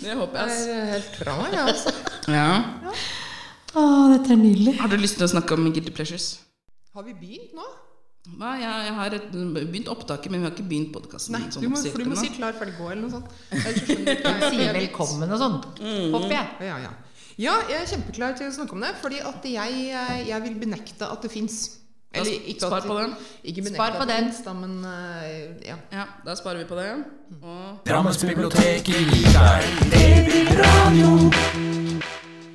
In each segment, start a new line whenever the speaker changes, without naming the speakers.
Det håper jeg.
Det er helt fra meg, ja, altså.
Ja.
Å, dette er nydelig.
Har du lyst til å snakke om guilty pleasures?
Har vi begynt nå?
Nei, Jeg, jeg har et, begynt opptaket, men vi har ikke begynt podkasten.
Nei, du må, for du må si 'klar, ferdig, gå' eller noe sånt. Jeg så skjønner du
sier velkommen og sånn. Håper jeg.
Ja, ja. ja, jeg er kjempeklar til å snakke om det, fordi at jeg, eh, jeg vil benekte at det fins.
Da spar på den.
Ikke
Spar på den.
finnes, da, men eh, ja.
Ja, da sparer vi på det. Og
Drammensbiblioteket gir deg DB-radio.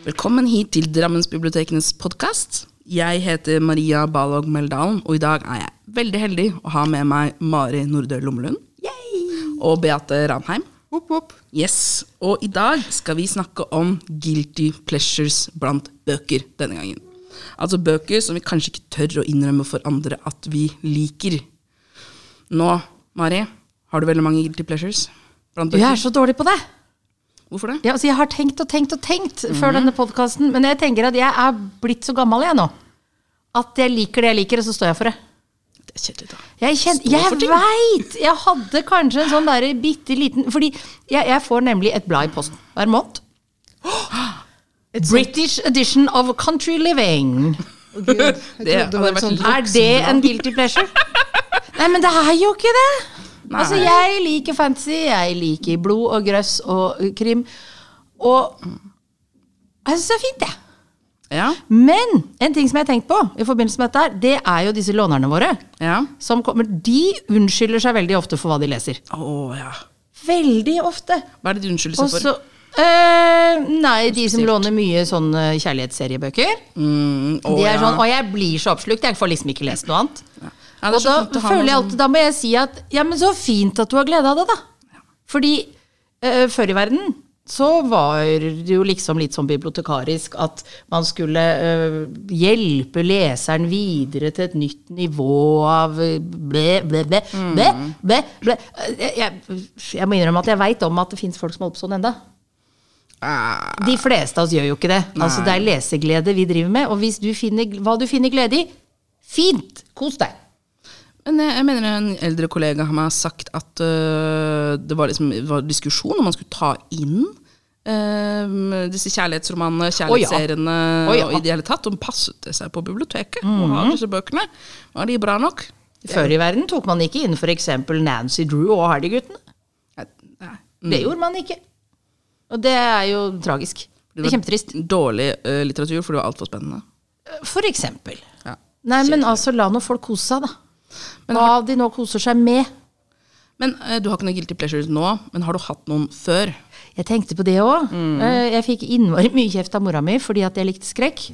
Velkommen hit til Drammensbibliotekenes podkast. Jeg heter Maria Balog Meldalen, og i dag er jeg veldig heldig å ha med meg Mari Nordø Lommelund. Og Beate Ranheim.
Hopp, hopp.
Yes, Og i dag skal vi snakke om guilty pleasures blant bøker denne gangen. Altså bøker som vi kanskje ikke tør å innrømme for andre at vi liker. Nå, Mari, har du veldig mange guilty pleasures blant bøker?
er så dårlig på det.
Hvorfor det?
Ja, altså, jeg har tenkt og tenkt og tenkt før denne podkasten, men jeg tenker at jeg er blitt så gammel jeg nå. At jeg liker det jeg liker, og så står jeg for det.
Det er kjedelig, da.
Jeg, kjen- jeg veit! Jeg hadde kanskje en sånn der bitte liten Fordi jeg, jeg får nemlig et blad i posten hver måned. British edition of Country Living.
Oh, Gud. det,
Det
trodde
hadde vært
sånt
Er det en guilty pleasure? Nei, men det er jo ikke det.
Nei.
Altså, jeg liker fantasy, jeg liker blod og grøss og krim. Og jeg syns det er fint, jeg.
Ja,
Men en ting som jeg har tenkt på i forbindelse med dette, her, det er jo disse lånerne våre.
ja.
Som kommer, de unnskylder seg veldig ofte for hva de leser.
Oh, ja.
Veldig ofte.
Hva er det de unnskylder seg
Også,
for?
Eh, Nei, de som låner mye sånne kjærlighetsseriebøker.
Mm, å,
de er
ja.
sånn, Og jeg blir så oppslukt, jeg får liksom ikke lest noe annet.
Ja, er
og da føler jeg
sånn-
alltid, da må jeg si at ja, men så fint at du har glede av det, da. Fordi uh, før i verden så var det jo liksom litt sånn bibliotekarisk at man skulle uh, hjelpe leseren videre til et nytt nivå av eh, ble, ble, ble,
Mm.
ble, ble, ble. Eh, Jeg, jeg må innrømme at jeg veit om at det fins folk som holder på sånn enda.
Ah,
De fleste av oss gjør jo ikke det. Altså Det er leseglede vi driver med. Og hvis du finner, hva du finner glede i, fint! Kos deg.
Men jeg, jeg mener en eldre kollega har meg sagt at uh, det var, liksom, det var diskusjon om man skulle ta inn uh, disse kjærlighetsromanene, kjærlighetsseriene
oh, ja.
og i det hele tatt. Om passet det seg på biblioteket å har disse bøkene? Var de bra nok?
Før i verden tok man ikke inn f.eks. Nancy Drew og Hardy-guttene. Det gjorde man ikke. Og det er jo tragisk. Det er kjempetrist.
Dårlig uh, litteratur, for det var altfor spennende.
For eksempel.
Ja.
Nei, men altså, la nå folk kose seg, da. Hva de nå koser seg med.
Men uh, Du har ikke noen guilty pleasures nå, men har du hatt noen før?
Jeg tenkte på det òg. Jeg fikk innmari mye kjeft av mora mi fordi at jeg likte skrekk.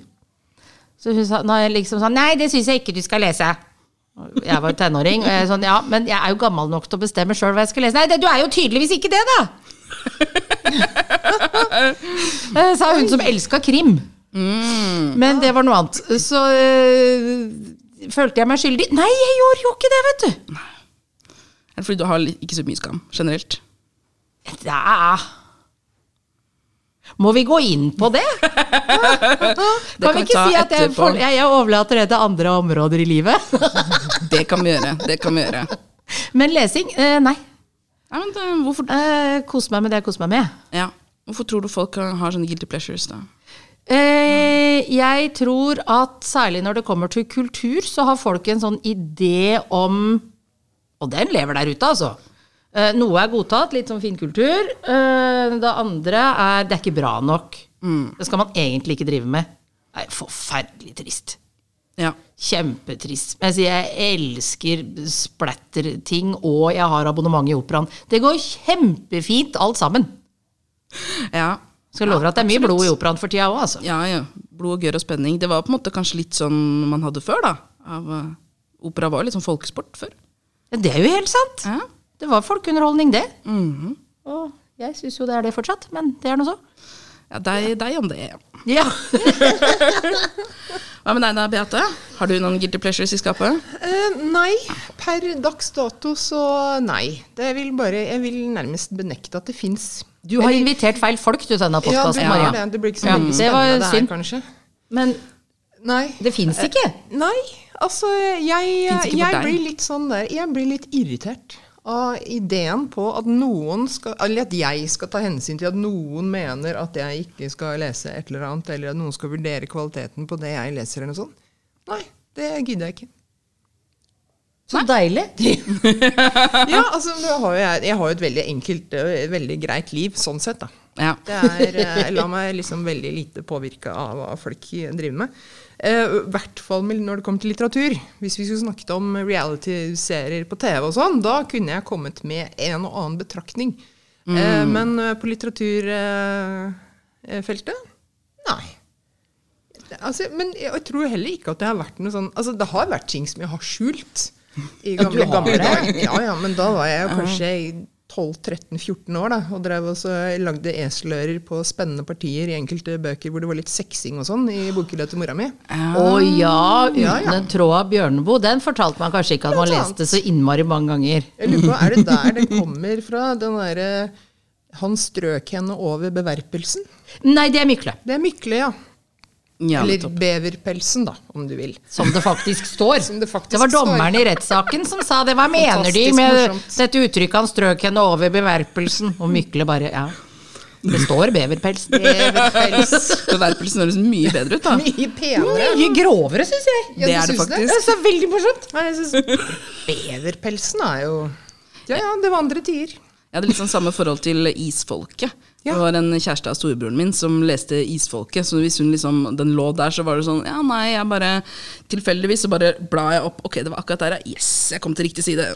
Så hun sa, når jeg liksom sa Nei, det syns jeg ikke du skal lese. Jeg var tenåring, og jeg sånn, ja, men jeg er jo gammel nok til å bestemme sjøl hva jeg skal lese. Nei, det, du er jo tydeligvis ikke det, da! Eh, Sa hun som elska krim. Men det var noe annet. Så øh, følte jeg meg skyldig. Nei, jeg gjorde jo ikke det, vet du!
Er det fordi du har ikke så mye skam generelt?
Ja. Må vi gå inn på det? kan
kan
vi ikke si at jeg, for, jeg, overlater det til andre områder i livet?
Det kan vi gjøre. det kan vi gjøre.
Men lesing? Eh, nei.
Ja, men det, hvorfor,
Eh, kose meg med det jeg koser meg med.
ja. hvorfor tror du folk har sånne guilty pleasures? da?
Eh, jeg tror at særlig når det kommer til kultur, så har folk en sånn idé om Og den lever der ute, altså. Eh, noe er godtatt, litt sånn fin kultur. Eh, det andre er det er ikke bra nok. Det skal man egentlig ikke drive med. Nei, forferdelig trist.
Ja.
Kjempetrist. Jeg sier jeg elsker splatterting, og jeg har abonnement i operaen. Det går kjempefint, alt sammen.
ja.
Skal love ja, at det er mye blod i operaen for tida òg, altså.
Ja, ja. Blod og gørr og spenning. Det var på en måte kanskje litt sånn man hadde før, da. Av, uh, opera var jo litt sånn folkesport før.
Ja, det er jo helt sant.
Ja.
Det var folkeunderholdning, det. Og jeg syns jo det er det fortsatt, men det er nå så.
Ja, deg, deg om det.
Ja.
Hva med deg da, Beate? Har du noen guilty pleasures i skapet?
Eh, nei, per dags dato så nei. Det vil bare, jeg vil nærmest benekte at det fins.
Du har invitert feil folk du, til denne
Ja,
podkasten,
har
Maria.
det. Det blir ikke så
Ja,
spennende
det
det her, kanskje.
Men
Nei.
det fins ikke.
Nei, altså jeg, jeg blir litt sånn der Jeg blir litt irritert av ideen på at noen skal Eller at jeg skal ta hensyn til at noen mener at jeg ikke skal lese et eller annet, eller at noen skal vurdere kvaliteten på det jeg leser, eller noe sånt. Nei, det gidder jeg ikke.
Så deilig.
Ja, altså, har jeg, jeg har jo et veldig enkelt, veldig greit liv, sånn sett, da.
Ja.
Det er, jeg lar meg liksom veldig lite påvirke av hva folk driver med. Eh, I hvert fall når det kommer til litteratur. Hvis vi skulle snakket om reality-serier på TV og sånn, da kunne jeg kommet med en og annen betraktning. Eh, men eh, på litteraturfeltet nei. Altså, men jeg tror heller ikke at det har vært noe sånn Altså, det har vært ting som jeg har skjult. I
Ja,
gamle,
har
gamle dager. Ja, ja, men da var jeg jo kanskje 12-13-14 år da, og drev også lagde eselører på spennende partier i enkelte bøker hvor det var litt sexing og sånn, i bokhylla til mora mi.
Å ja, uten
Ja, ja.
en tråd av Bjørneboe. Den fortalte man kanskje ikke at man leste så innmari mange ganger.
Jeg lurer på, Er det der det kommer fra, den derre Han strøk henne over beverpelsen?
Nei, det er Mykle.
Det er Mykle, ja.
Ja,
Eller
nettopp.
beverpelsen, da, om du vil.
Som det faktisk står.
Det faktisk
var
står.
dommeren i rettssaken som sa det. Hva mener de med
morsomt.
dette uttrykket 'han strøk henne over beverpelsen'? Og Mykle bare ja. Det står beverpels.
Beverpels.
Beverpelsen høres mye bedre ut, da.
Mye penere.
Mye grovere, syns jeg.
Ja,
Det er det faktisk.
Det er veldig morsomt.
Nei, synes Beverpelsen er jo Ja, ja, det var andre tider.
Jeg hadde litt sånn samme forhold til Isfolket.
Ja.
Det var en kjæreste av storebroren min som leste Isfolket. Så hvis hun liksom, den lå der, så var det sånn Ja, nei, jeg bare Tilfeldigvis så bare bla jeg opp. Ok, det var akkurat der, ja. Yes, jeg kom til riktig side.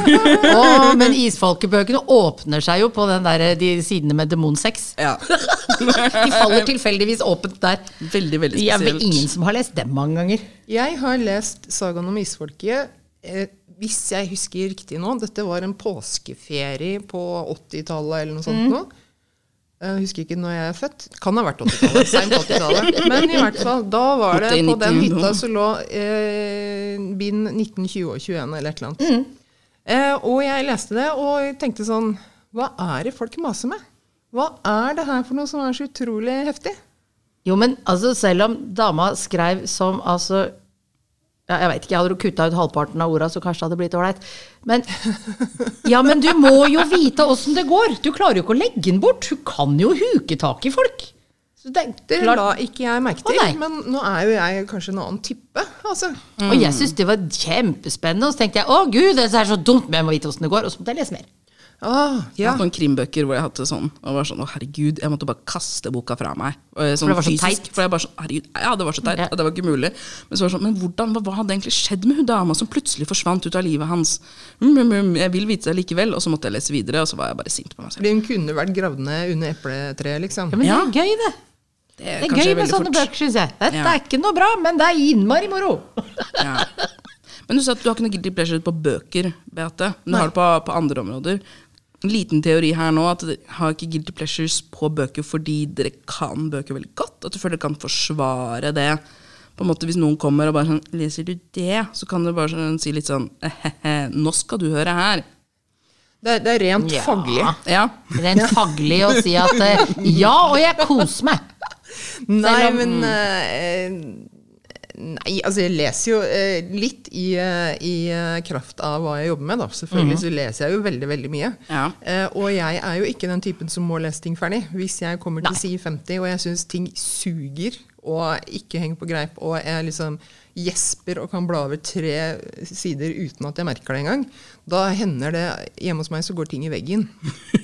Å, men isfolkebøkene åpner seg jo på den der, de sidene med demonsex.
ja.
De faller tilfeldigvis åpent der.
Veldig, veldig
Det er ingen som har lest dem mange ganger.
Jeg har lest sagaen om isfolket. Eh, hvis jeg husker riktig nå, dette var en påskeferie på 80-tallet eller noe sånt. nå. Jeg husker ikke når jeg er født. Kan ha vært 80-tallet. Seint 80-tallet. Men i hvert fall, da var det på den hytta så lå eh, bind 1920 og 21 eller et eller annet.
Mm.
Eh, og jeg leste det og tenkte sånn Hva er det folk maser med? Hva er det her for noe som er så utrolig heftig?
Jo, men altså, selv om dama skrev som altså ja, Jeg vet ikke, jeg hadde kutta ut halvparten av orda, så kanskje det hadde blitt ålreit. Men Ja, men du må jo vite åssen det går! Du klarer jo ikke å legge den bort. Du kan jo huke tak i folk. Så det,
Det la ikke jeg merke til, men nå er jo jeg kanskje en annen type. Altså.
Og jeg syntes det var kjempespennende. Og så tenkte jeg å gud, det er så dumt, men jeg må vite åssen det går. Og så måtte jeg lese mer.
Ah,
Jeg har noen krimbøker hvor jeg hadde sånn Og var sånn, å herregud, jeg måtte bare kaste boka fra meg. Og jeg- Sånn
det var så
fysisk,
teit?
For jeg bare sånn, herregud, ja, det var så teit,
Ja.
det var ikke mulig. Men så var det sånn, men hvordan, hva, hva hadde egentlig skjedd med hun dama som plutselig forsvant ut av livet hans? Mm, mm, mm, jeg vil vite det likevel. Og så måtte jeg lese videre, og så var jeg bare sint på meg selv.
Fordi hun kunne vært gravd ned under epletreet, liksom.
Ja, men
Ja.
det er gøy, det.
Det
Det er gøy med sånne bøker, syns jeg. Dette
Ja.
er ikke noe bra, men det er innmari moro.
Ja. Men du sa at du har ikke noe guilty pleasure på bøker, Beate. Men du har det på, på andre områder. En liten teori her nå, at dere har ikke guilty pleasures på bøker fordi dere kan bøker veldig godt. At du føler dere kan forsvare det. På en måte Hvis noen kommer og bare sånn 'Leser du det?' Så kan du bare sånn, si litt sånn «Ehehe, 'Nå skal du høre her'.
Det, er- det er rent
Ja.
faglig.
Ja.
Rent faglig å si at eh, ja, og jeg koser meg.
Nei,
om-
men eh, Nei, altså jeg leser jo eh, litt i, eh, i eh, kraft av hva jeg jobber med, da. Selvfølgelig så leser jeg jo veldig, veldig mye.
Ja.
Eh, og jeg er jo ikke den typen som må lese ting ferdig. Hvis jeg kommer til side 50 og jeg syns ting suger og ikke henger på greip, og jeg liksom gjesper og kan bla over tre sider uten at jeg merker det engang, da hender det Hjemme hos meg så går ting i veggen.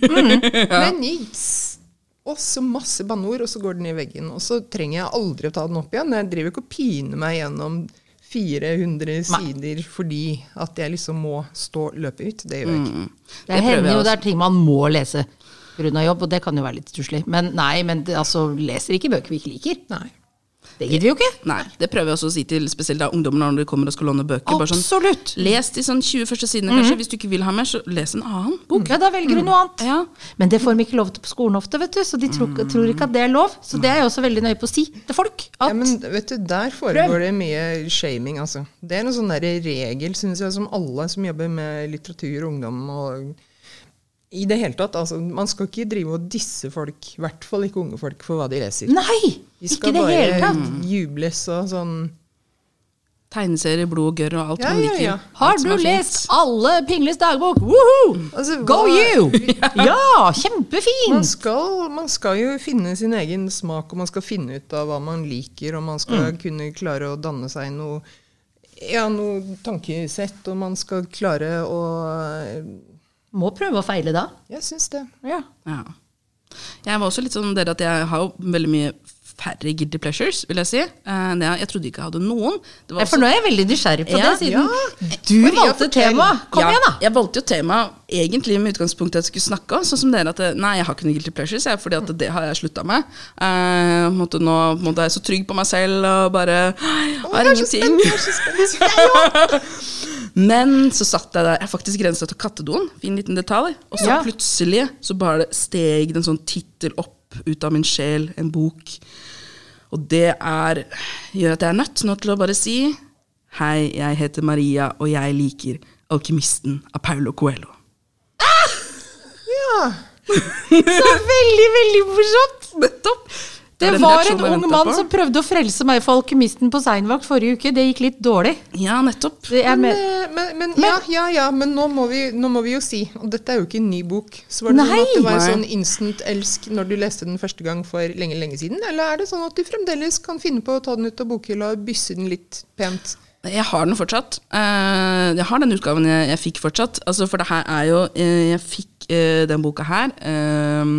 Men yes. Og så masse banneord, og så går den i veggen. Og så trenger jeg aldri å ta den opp igjen. Jeg driver ikke og piner meg gjennom 400 sider fordi at jeg liksom må stå løpet ut. Det gjør jeg ikke.
Det,
Det
hender jo det er ting man må lese pga. jobb, og det kan jo være litt stusslig. Men nei, men det, altså, leser ikke bøker vi ikke liker.
Nei.
Det gidder vi jo ikke.
Nei, det prøver jeg også å si til spesielt da ungdommer når de kommer og skal låne bøker. Bare sånn,
Absolutt.
les de sånn 20 første sidene, kanskje. Hvis du ikke vil ha mer, så les en annen bok.
Ja, da velger du noe annet.
Ja.
Men det får de ikke lov til på skolen ofte, vet du. Så de tror, tror ikke at det er lov. Så det er jeg også veldig nøye på å si til folk. At
Ja, men vet du, Der foregår det mye shaming, altså. Det er en sånn regel, synes jeg, som alle som jobber med litteratur og ungdom og I det hele tatt, altså. Man skal ikke drive og disse folk, i hvert fall ikke unge folk, for hva de leser.
Nei!
De
Ikke
skal
tatt. det hele
bare
tatt.
jubles og sånn
tegneserier, blod og gørr og alt
Ja,
man
ja,
liker.
ja.
Har du
lest fint.
alle Pingles dagbok?
Altså,
Go
hva-
you! Ja,
Man
kjempefint!
skal, man skal jo finne sin egen smak, og man skal finne ut av hva man liker, og man skal
Mm.
kunne klare å danne seg noe, ja, noe tankesett, og man skal klare å
Må prøve å feile da.
Jeg syns det.
Ja.
Ja. Jeg var også litt sånn dere at jeg har jo veldig mye færre guilty pleasures, vil jeg si. Eh, jeg trodde ikke jeg hadde noen. Det var
For nå er jeg veldig nysgjerrig på
Ja,
det, siden
ja.
du
Maria,
valgte
fortell.
tema. Kom
ja,
igjen, da!
Jeg valgte jo tema egentlig med utgangspunkt i at jeg skulle snakke om, sånn som dere at Nei, jeg har ikke noen guilty pleasures, jeg, fordi at det har jeg slutta med. Uh, måtte nå måtte er jeg så trygg på meg selv og bare har
jeg er så
ingenting.
spent, jeg er så spent.
Men så satt jeg der, jeg faktisk grensa til kattedoen, fin liten detalj, og så
Ja.
plutselig så bare steg det en sånn tittel opp ut av min sjel, en bok. Og det er, gjør at jeg er nødt nå til å bare si Hei, jeg heter Maria, og jeg liker Alkymisten av Paulo Coelho.
Ja.
Så veldig, veldig morsomt!
Nettopp!
Det var en ung mann som prøvde å frelse meg for alkymisten på seinvakt forrige uke. Det gikk litt dårlig.
Ja, nettopp.
Er
Men, eh, men, men, ja, ja, ja, men nå må, vi, nå må vi jo si Og dette er jo ikke en ny bok. Så var det sånn at det var en sånn instant-elsk når du leste den første gang for lenge, lenge siden? Eller er det sånn at du fremdeles kan finne på å ta den ut av bokhylla og bysse den litt pent?
Jeg har den fortsatt. Eh, jeg har den utgaven jeg, jeg fikk fortsatt. Altså, for det her er jo eh, Jeg fikk eh, den boka her eh,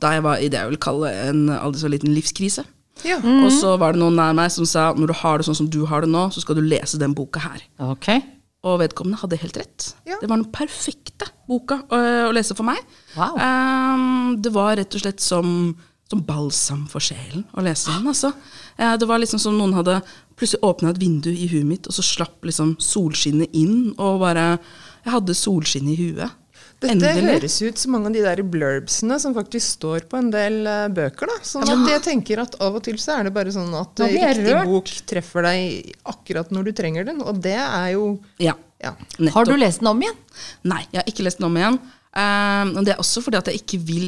da jeg var i det jeg vil kalle en aldri så liten livskrise.
Ja.
Og så var det noen nær meg som sa når du har det sånn som du har det nå, så skal du lese den boka her.
Okay.
Og vedkommende hadde helt rett.
Ja.
Det var den perfekte boka å, å lese for meg.
Wow.
Um, det var rett og slett som, som balsam for sjelen å lese den. Altså. Uh, det var liksom som noen hadde plutselig åpna et vindu i huet mitt, og så slapp liksom solskinnet inn, og bare Jeg hadde solskinn i huet.
Dette
Endelig.
høres ut som mange av de der blurbsene som faktisk står på en del uh, bøker. da. Sånn at jeg tenker at Av og til så er det bare sånn at
jeg
riktig
rørt.
bok treffer deg akkurat når du trenger den. Og det er jo
Ja.
ja.
Nettopp.
Har du lest den om igjen?
Nei, jeg har ikke lest den om igjen. Uh, og det er også fordi at jeg ikke vil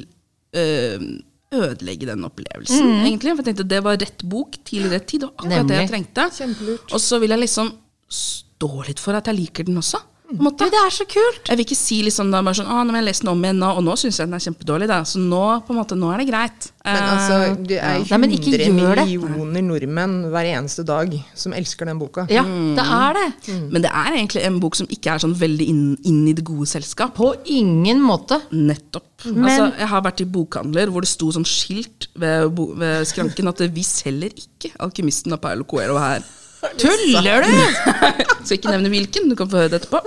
uh, ødelegge den opplevelsen, egentlig. For jeg tenkte det var rett bok til rett tid, og akkurat det jeg trengte. Og så vil jeg liksom stå litt for at jeg liker den også. På måte.
Du, det er så kult!
Jeg vil ikke si liksom da bare sånn, ah, nå må jeg lese den om igjen nå, og nå syns jeg den er kjempedårlig. Da. Så nå, på en måte, nå er det greit.
Men
Eh,
altså, det er
Nei, men
100
det.
millioner nordmenn hver eneste dag som elsker den boka.
Ja, det er det.
Men det er egentlig en bok som ikke er sånn veldig inn, inn i det gode selskap.
På ingen måte.
Nettopp.
Men-
altså, jeg har vært i bokhandler hvor det sto sånn skilt ved, ved skranken at vi selger ikke Alkymisten av Paolo Coelho her.
Tuller du?!
Skal ikke nevne hvilken, du kan få høre det etterpå.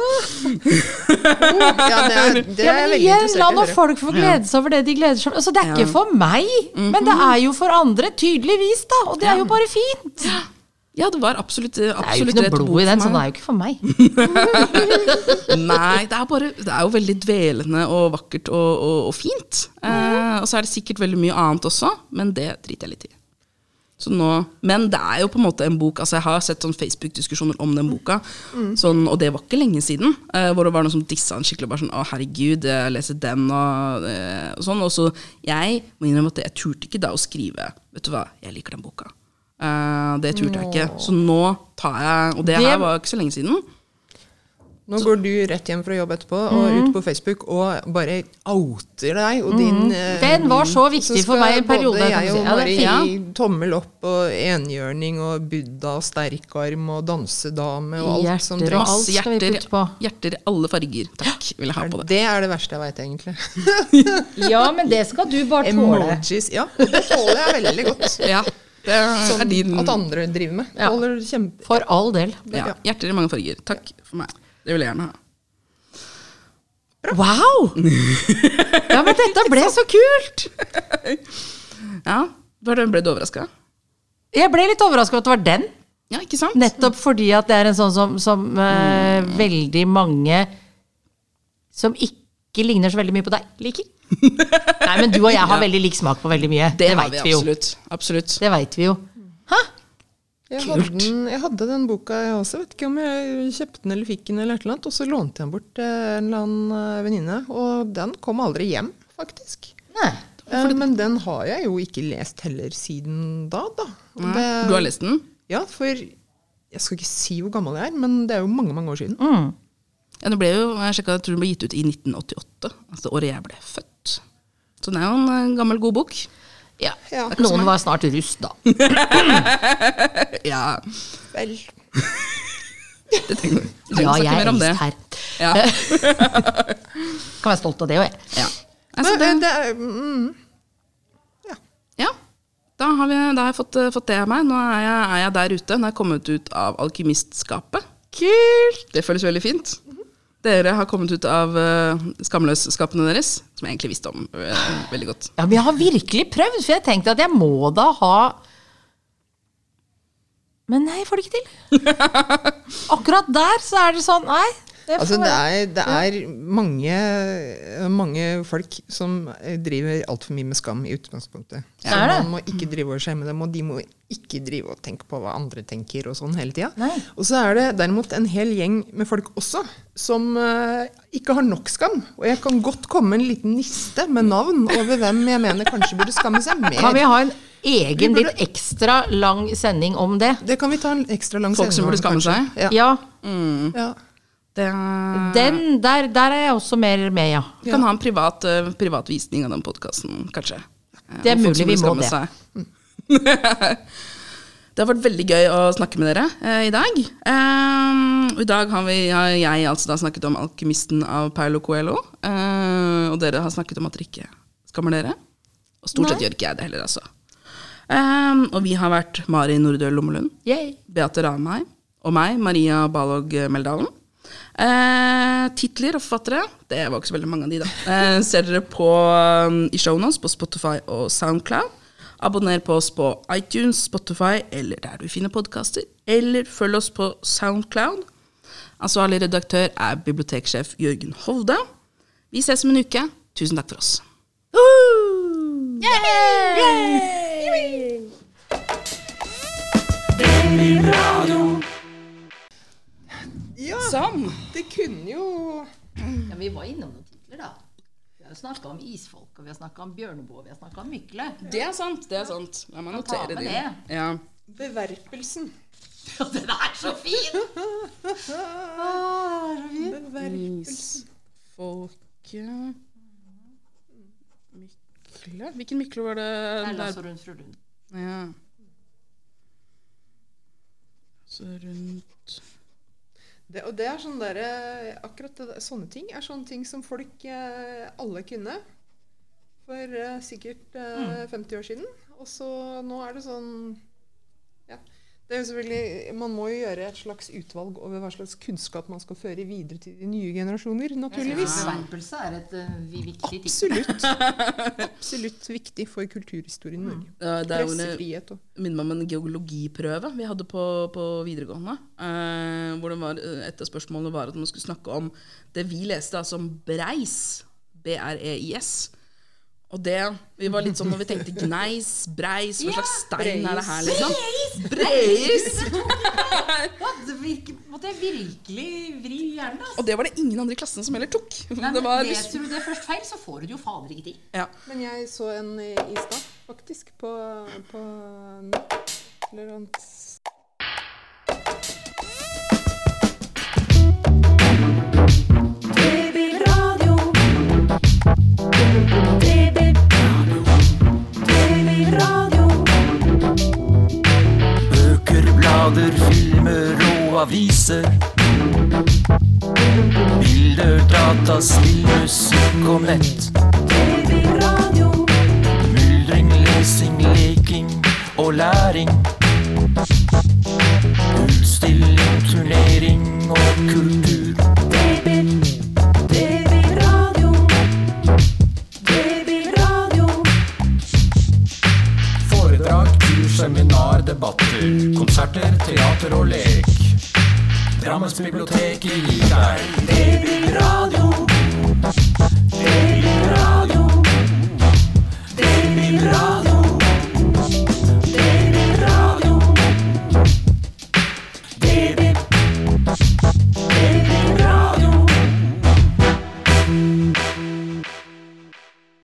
Ja, det er, det er ja,
men igjen, la nå folk få glede seg over det de gleder seg over. Altså, det er ikke for meg, men det er jo for andre, tydeligvis, da. Og det er jo bare fint.
Ja, det var absolutt,
Det er jo ikke noe blod i den, så det er jo ikke for meg.
Nei, det er, bare, det er jo veldig dvelende og vakkert og, og, og fint. Eh, og så er det sikkert veldig mye annet også, men det driter jeg litt i. Så nå, men det er jo på en måte en bok altså Jeg har sett sånn Facebook-diskusjoner om den boka, sånn, og det var ikke lenge siden. eh, hvor det var noen som dissa den skikkelig. og Bare sånn, å herregud, jeg leser den og, eh, og sånn. Og så jeg må innrømme at jeg turte ikke da å skrive Vet du hva, jeg liker den boka. Eh, det turte jeg ikke. Så nå tar jeg Og det
Det-
her var ikke så lenge siden.
Nå går du rett hjem fra jobb etterpå og ut på Facebook og bare outer deg og din mm.
Den var så
så
viktig
så
for meg i en periode.
Både jeg og
Ja,
Mari
ja.
gi tommel opp og enhjørning og Buddha og sterkarm og dansedame og alt som
Hjerter som
trengs.
alt
hjerter, hjerter i alle farger. Takk, vil jeg ha på det.
Det er det verste jeg veit, egentlig.
Ja, men det skal du bare tåle.
Emojis. Ja, det tåler jeg veldig godt.
Ja, det er
Som
din
at andre driver med.
Ja.
Kjempe...
For all del.
ja, Hjerter i mange farger. Takk for meg. Det vil jeg gjerne ha.
Wow! Ja, men dette ble så kult!
Ja, Ble du overraska?
Jeg ble litt overraska over at det var den.
Ja, ikke sant?
Nettopp fordi at det er en sånn som, som uh, veldig mange som ikke ligner så veldig mye på deg, liker. Nei, men du og jeg har veldig lik smak på veldig mye. Det,
det
vet
vi
vi jo.
absolutt. absolutt.
Det vet vi jo. Hæ?
Jeg hadde, den, jeg hadde den boka, jeg også. Vet ikke om jeg kjøpte den eller fikk den, eller et eller annet, og så lånte jeg den bort til en eller annen eh, venninne. Og den kom aldri hjem, faktisk.
Nei.
Eh, Men den har jeg jo ikke lest heller siden da, da. Det-
Du har lest den?
Ja, for Jeg skal ikke si hvor gammel jeg er, men det er jo mange mange år siden.
Mm.
Ja, det ble jo, jeg sjekket, jeg tror den ble gitt ut i 1988, altså året jeg ble født. Så den er jo en eh, gammel, god bok.
Ja.
Ja.
Noen var snart russ, da.
Ja,
Vel.
det trenger vi. Vi
Ja, jeg er
om
her.
Ja.
Kan være stolt av det òg, jeg.
Ja. Altså, det,
det mm,
ja. Da har, vi, da har jeg fått, eh, fått det av meg. Nå er jeg, er jeg der ute. Nå er jeg kommet ut av alkymistskapet. Kult! Det føles veldig fint. Dere har kommet ut av uh, skamløsskapene deres, som jeg egentlig visste om uh, veldig godt.
Ja, men jeg har virkelig prøvd, for jeg tenkte at jeg må da ha Men nei, jeg får det ikke til. Akkurat der så er det sånn Nei. Det
Altså, det er, det er mange, mange folk som eh, driver altfor mye med skam i utgangspunktet. Så
Er
man må ikke drive og skjemme dem, og de må ikke drive og tenke på hva andre tenker og sånn hele tida. Og så er det derimot en hel gjeng med folk også som uh, ikke har nok skam. Og jeg kan godt komme en liten liste med navn over hvem jeg mener kanskje burde skamme seg mer.
Kan vi ha en egen,
burde-
litt ekstra lang sending om det?
Det kan vi ta en ekstra lang
Folk som
sending om,
burde skamme
kanskje.
seg?
Ja.
Ja.
ja.
Det,
Den, der, der er jeg også mer med, ja.
Vi kan ha en privat, uh, privat visning av den podkasten, kanskje. Eh,
Det er mulig vi må det.
det har vært veldig gøy å snakke med dere eh, i dag. Eh, I dag har, vi, har jeg altså da snakket om 'Alkymisten' av Paulo Coelho. eh, og dere har snakket om at dere ikke skammer dere. Og stort sett
Nei.
gjør ikke jeg det heller, altså. Eh, og vi har vært Mari Nordø Lommelund, Beate Ranheim og meg, Maria Balog Meldalen. Eh, titler og forfattere, det var ikke så veldig mange av de, da. Eh, ser dere på um, i shownotes på Spotify og Soundcloud. Abonner på oss på iTunes, Spotify eller der du finner podkaster. Eller følg oss på Soundcloud. Ansvarlig redaktør er biblioteksjef Jørgen Hovde. Vi ses om en uke. Tusen takk for oss.
ja,
Sånn.
det kunne jo
Ja, vi var innom noen titler, da. Vi har snakka om isfolk, og vi har snakka om Bjørneboe, vi har snakka om Mykle.
Det er sant. det er sant. La meg notere det.
det.
Ja.
Beverpelsen.
Ja, den er så fin!
Beverpelsen.
Isfolket Mykle Hvilken Mykle var det?
Perla
der?
så rundt fru Lund.
Ja. Så rundt
Det, og det er sånn der, Akkurat det, sånne ting er sånne ting som folk eh, alle kunne for eh, sikkert eh, 50 år siden. Og så nå er det sånn Ja. Det er jo selvfølgelig, Man må jo gjøre et slags utvalg over hva slags kunnskap man skal føre videre til de nye generasjoner, naturligvis.
Beverpelse er et uh, viktig ting.
Absolutt. Absolutt viktig for kulturhistorien i Norge.
Ja, det er jo
Pressefrihet og
minner meg om en geologiprøve vi hadde på, på videregående. Eh, hvor det var, eh, et av spørsmålene var at man skulle snakke om det vi leste som breis. B-r-e-i-s. Og det Vi var litt sånn når vi tenkte gneis, breis, hva slags stein er det her, liksom? Breis!
Virker, måtte jeg virkelig vri hjernen, altså.
Og det var det ingen andre i klassen som heller tok.
Nei,
Det
men
var,
Leser du det først feil, så får du det jo fader ikke til.
ja.
Men jeg så en i stad, faktisk, på, på. Eller annet.
Babyradio. Babyradio.
Blader, filmer og aviser. Bilder, data, spill, musikk og nett.
Babyradio.
Myldring, lesing, leking og læring. Utstilling, turnering og kultur.